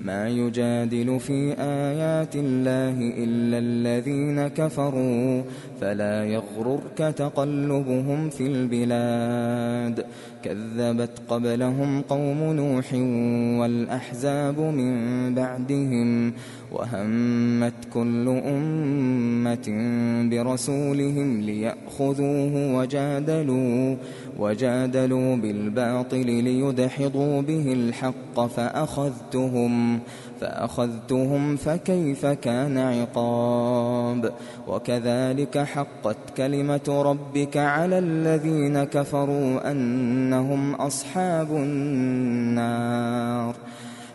ما يجادل في آيات الله إلا الذين كفروا فلا يغررك تقلبهم في البلاد. كذبت قبلهم قوم نوح والأحزاب من بعدهم وهمت كل أمة برسولهم ليأخذوه وجادلوا وجادلوا بالباطل ليدحضوا به الحق فأخذتهم فأخذتهم فكيف كان عقاب؟ وكذلك حقت كلمة ربك على الذين كفروا أنهم أصحاب النار.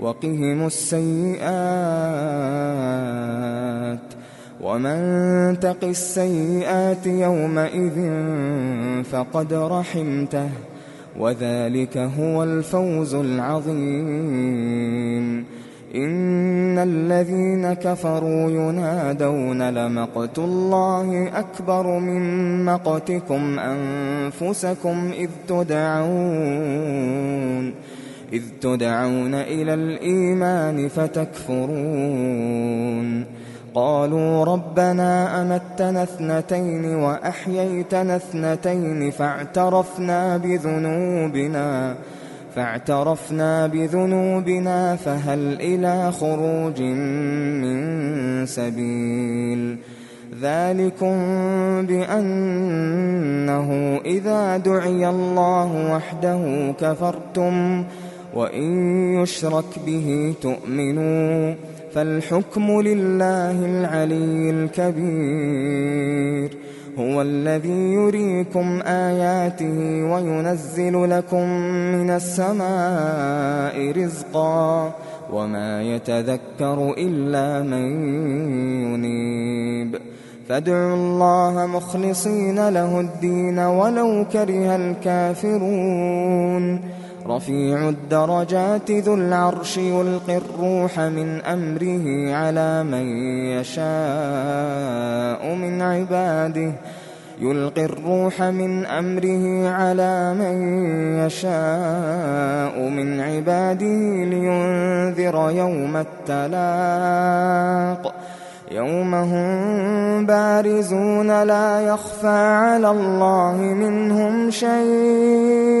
وقهم السيئات ومن تق السيئات يومئذ فقد رحمته وذلك هو الفوز العظيم. إن الذين كفروا ينادون لمقت الله أكبر من مقتكم أنفسكم إذ تدعون إذ تدعون إلى الإيمان فتكفرون. قالوا ربنا أمتنا اثنتين وأحييتنا اثنتين فاعترفنا بذنوبنا فاعترفنا بذنوبنا فهل إلى خروج من سبيل؟ ذلكم بأنه إذا دعي الله وحده كفرتم وإن يشرك به تؤمنوا فالحكم لله العلي الكبير. هو الذي يريكم آياته وينزل لكم من السماء رزقا وما يتذكر إلا من ينيب. فادعوا الله مخلصين له الدين ولو كره الكافرون. رفيع الدرجات ذو العرش يلقي الروح من أمره على من يشاء من عباده. يلقي الروح من أمره على من يشاء من عباده لينذر يوم التلاق. يوم هم بارزون لا يخفى على الله منهم شيء.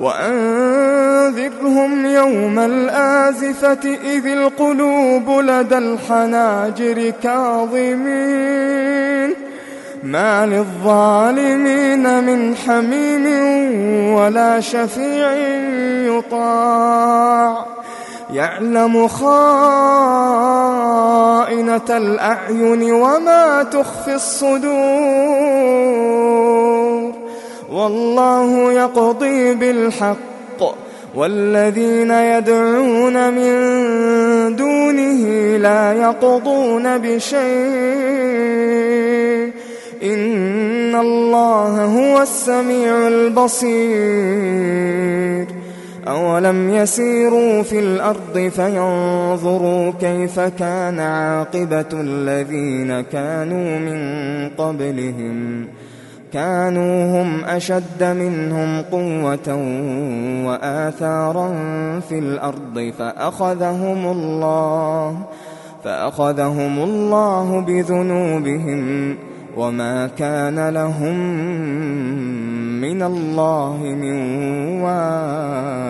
وأنذرهم يوم الآزفة إذ القلوب لدى الحناجر كاظمين. ما للظالمين من حميم ولا شفيع يطاع. يعلم خائنة الأعين وما تخفي الصدور. والله يقضي بالحق والذين يدعون من دونه لا يقضون بشيء. إن الله هو السميع البصير. أولم يسيروا في الأرض فينظروا كيف كان عاقبة الذين كانوا من قبلهم. كانوا هم أشد منهم قوة وآثارا في الأرض فأخذهم الله فأخذهم الله بذنوبهم وما كان لهم من الله من واق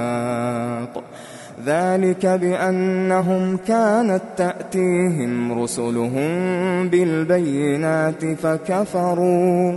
ذلك بأنهم كانت تأتيهم رسلهم بالبينات فكفروا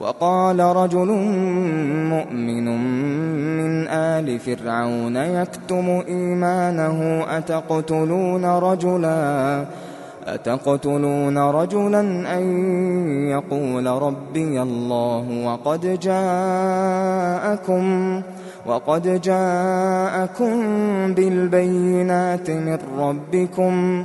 وقال رجل مؤمن من آل فرعون يكتم إيمانه أتقتلون رجلا؟ أتقتلون رجلا أن يقول ربي الله وقد جاءكم وقد جاءكم بالبينات من ربكم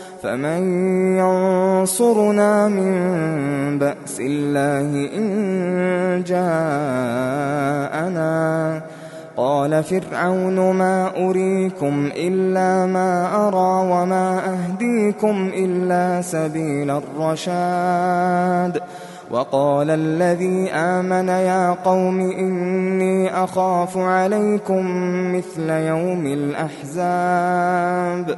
فمن ينصرنا من بأس الله إن جاءنا؟ قال فرعون ما أريكم إلا ما أرى وما أهديكم إلا سبيل الرشاد. وقال الذي آمن يا قوم إني أخاف عليكم مثل يوم الأحزاب.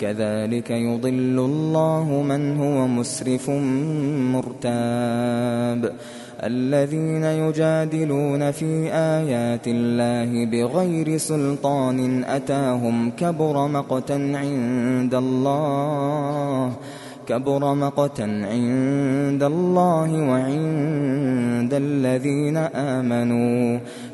كذلك يضل الله من هو مسرف مرتاب. الذين يجادلون في آيات الله بغير سلطان أتاهم كبر مقتا عند الله كبر مقتا عند الله وعند الذين آمنوا.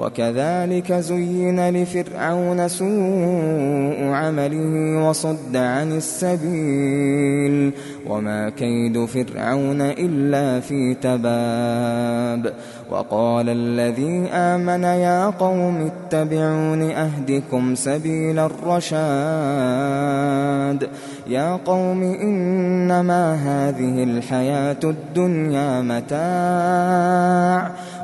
وكذلك زين لفرعون سوء عمله وصد عن السبيل وما كيد فرعون إلا في تباب وقال الذي آمن يا قوم اتبعون أهدكم سبيل الرشاد يا قوم إنما هذه الحياة الدنيا متاع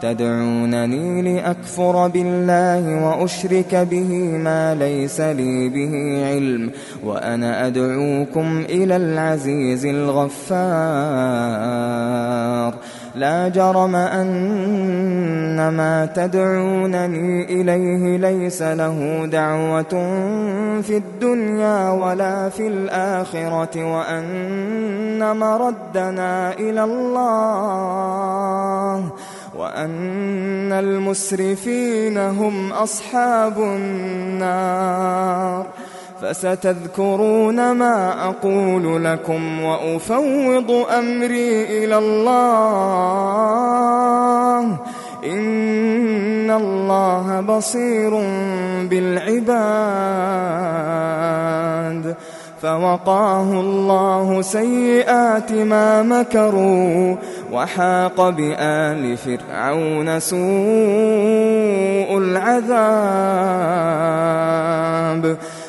تدعونني لأكفر بالله وأشرك به ما ليس لي به علم وأنا أدعوكم إلى العزيز الغفار. لا جرم أن ما تدعونني إليه ليس له دعوة في الدنيا ولا في الآخرة وأن مردنا إلى الله. وأن المسرفين هم أصحاب النار. فستذكرون ما أقول لكم وأفوض أمري إلى الله. إن الله بصير بالعباد. فوقاه الله سيئات ما مكروا. وحاق بآل فرعون سوء العذاب.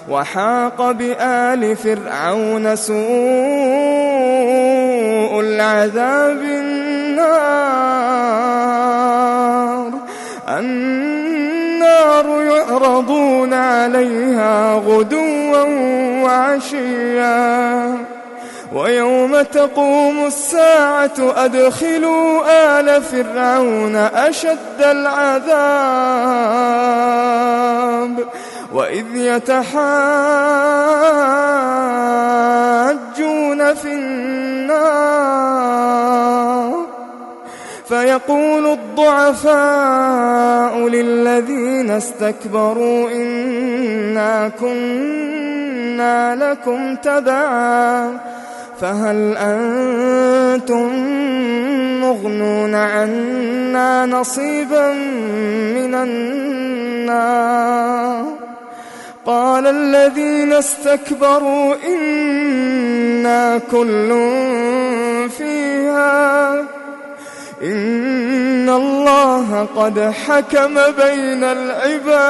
وحاق بآل فرعون سوء العذاب النار. النار يعرضون عليها غدوا وعشيا. ويوم تقوم الساعة أدخلوا آل فرعون أشد العذاب وإذ يتحاجون في النار فيقول الضعفاء للذين استكبروا إنا كنا لكم تبعا فهل أنتم مغنون عنا نصيبا من النار؟ قال الذين استكبروا إنا كل فيها. إن الله قد حكم بين العباد.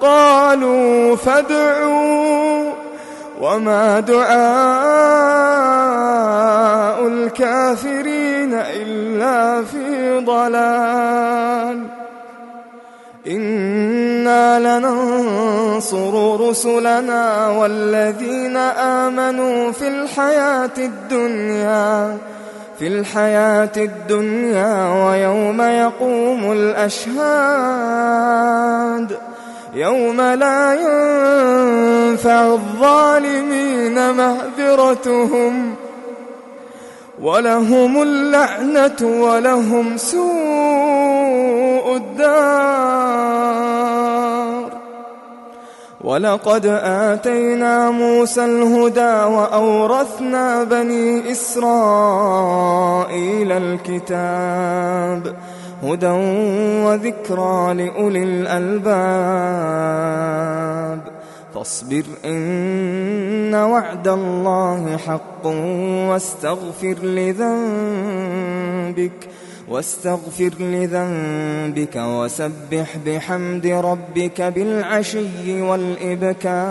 قالوا فادعوا وما دعاء الكافرين إلا في ضلال. إنا لننصر رسلنا والذين آمنوا في الحياة الدنيا في الحياة الدنيا ويوم يقوم الأشهاد. يوم لا ينفع الظالمين معذرتهم ولهم اللعنة ولهم سوء الدار. ولقد آتينا موسى الهدى وأورثنا بني إسرائيل الكتاب هدى وذكرى لأولي الألباب. فاصبر إن وعد الله حق واستغفر لذنبك واستغفر لذنبك وسبح بحمد ربك بالعشي والإبكار.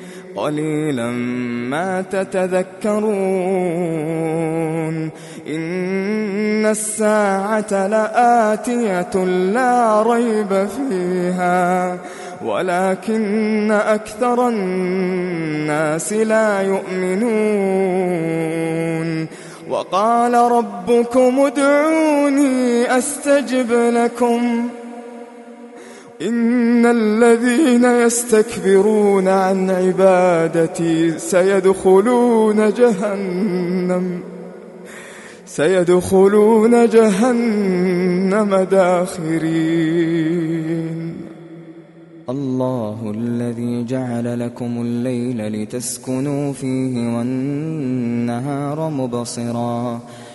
قليلا ما تتذكرون. إن الساعة لآتية لا ريب فيها ولكن أكثر الناس لا يؤمنون. وقال ربكم ادعوني أستجب لكم. إن الذين يستكبرون عن عبادتي سيدخلون جهنم سيدخلون جهنم داخرين. الله الذي جعل لكم الليل لتسكنوا فيه والنهار مبصراً.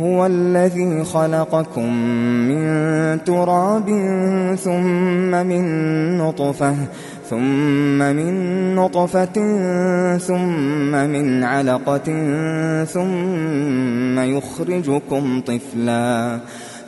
هو الذي خلقكم من تراب ثم من نطفة ثم من نطفة ثم من علقة ثم يخرجكم طفلاً.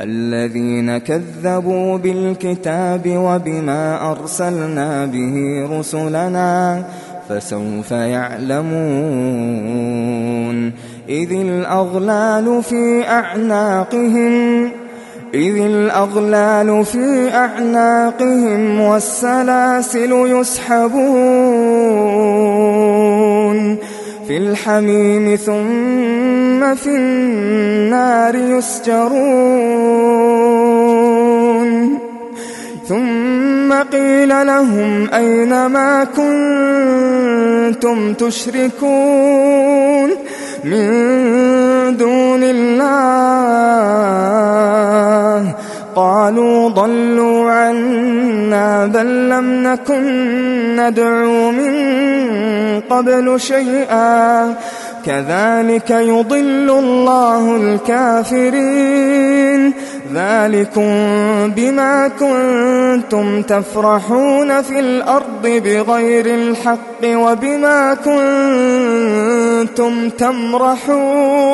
الذين كذبوا بالكتاب وبما أرسلنا به رسلنا فسوف يعلمون. إذ الأغلال في أعناقهم إذ الأغلال في أعناقهم والسلاسل يسحبون. في الحميم ثم في النار يسجرون. ثم قيل لهم أين ما كنتم تشركون من دون الله؟ قالوا ضلوا عنا بل لم نكن ندعو من قبل شيئا. كذلك يضل الله الكافرين. ذلكم بما كنتم تفرحون في الأرض بغير الحق وبما كنتم تمرحون.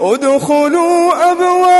ادخلوا أبواب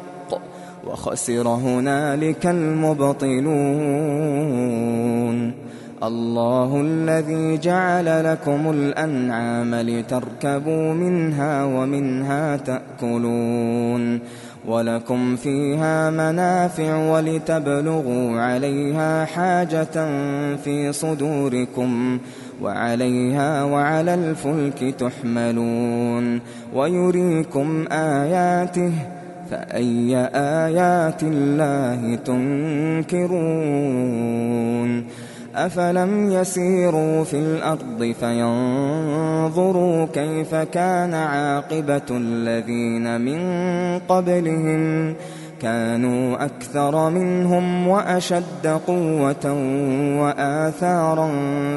وخسر هنالك المبطلون. الله الذي جعل لكم الأنعام لتركبوا منها ومنها تأكلون. ولكم فيها منافع ولتبلغوا عليها حاجة في صدوركم وعليها وعلى الفلك تحملون. ويريكم آياته فأي آيات الله تنكرون؟ أفلم يسيروا في الأرض فينظروا كيف كان عاقبة الذين من قبلهم؟ كانوا أكثر منهم وأشد قوة وآثارا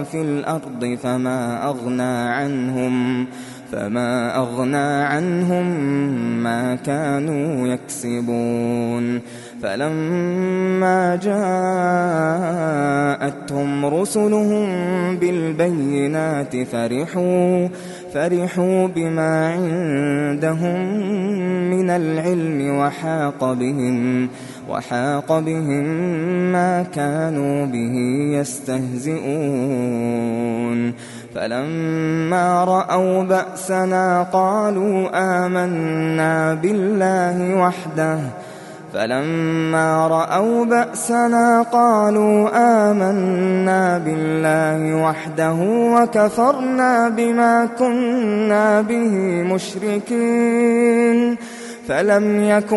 في الأرض فما أغنى عنهم؟ فما أغنى عنهم ما كانوا يكسبون فلما جاءتهم رسلهم بالبينات فرحوا فرحوا بما عندهم من العلم وحاق بهم وحاق بهم ما كانوا به يستهزئون. فلما رأوا بأسنا قالوا آمنا بالله وحده. فلما رأوا بأسنا قالوا آمنا بالله وحده وكفرنا بما كنا به مشركين. فلم يك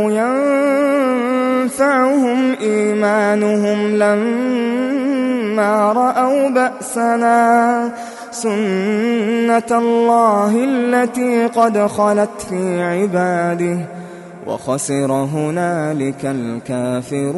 ينفعهم إيمانهم لما رأوا بأسنا سنة الله التي قد خلت في عباده وخسر هنالك الكافرون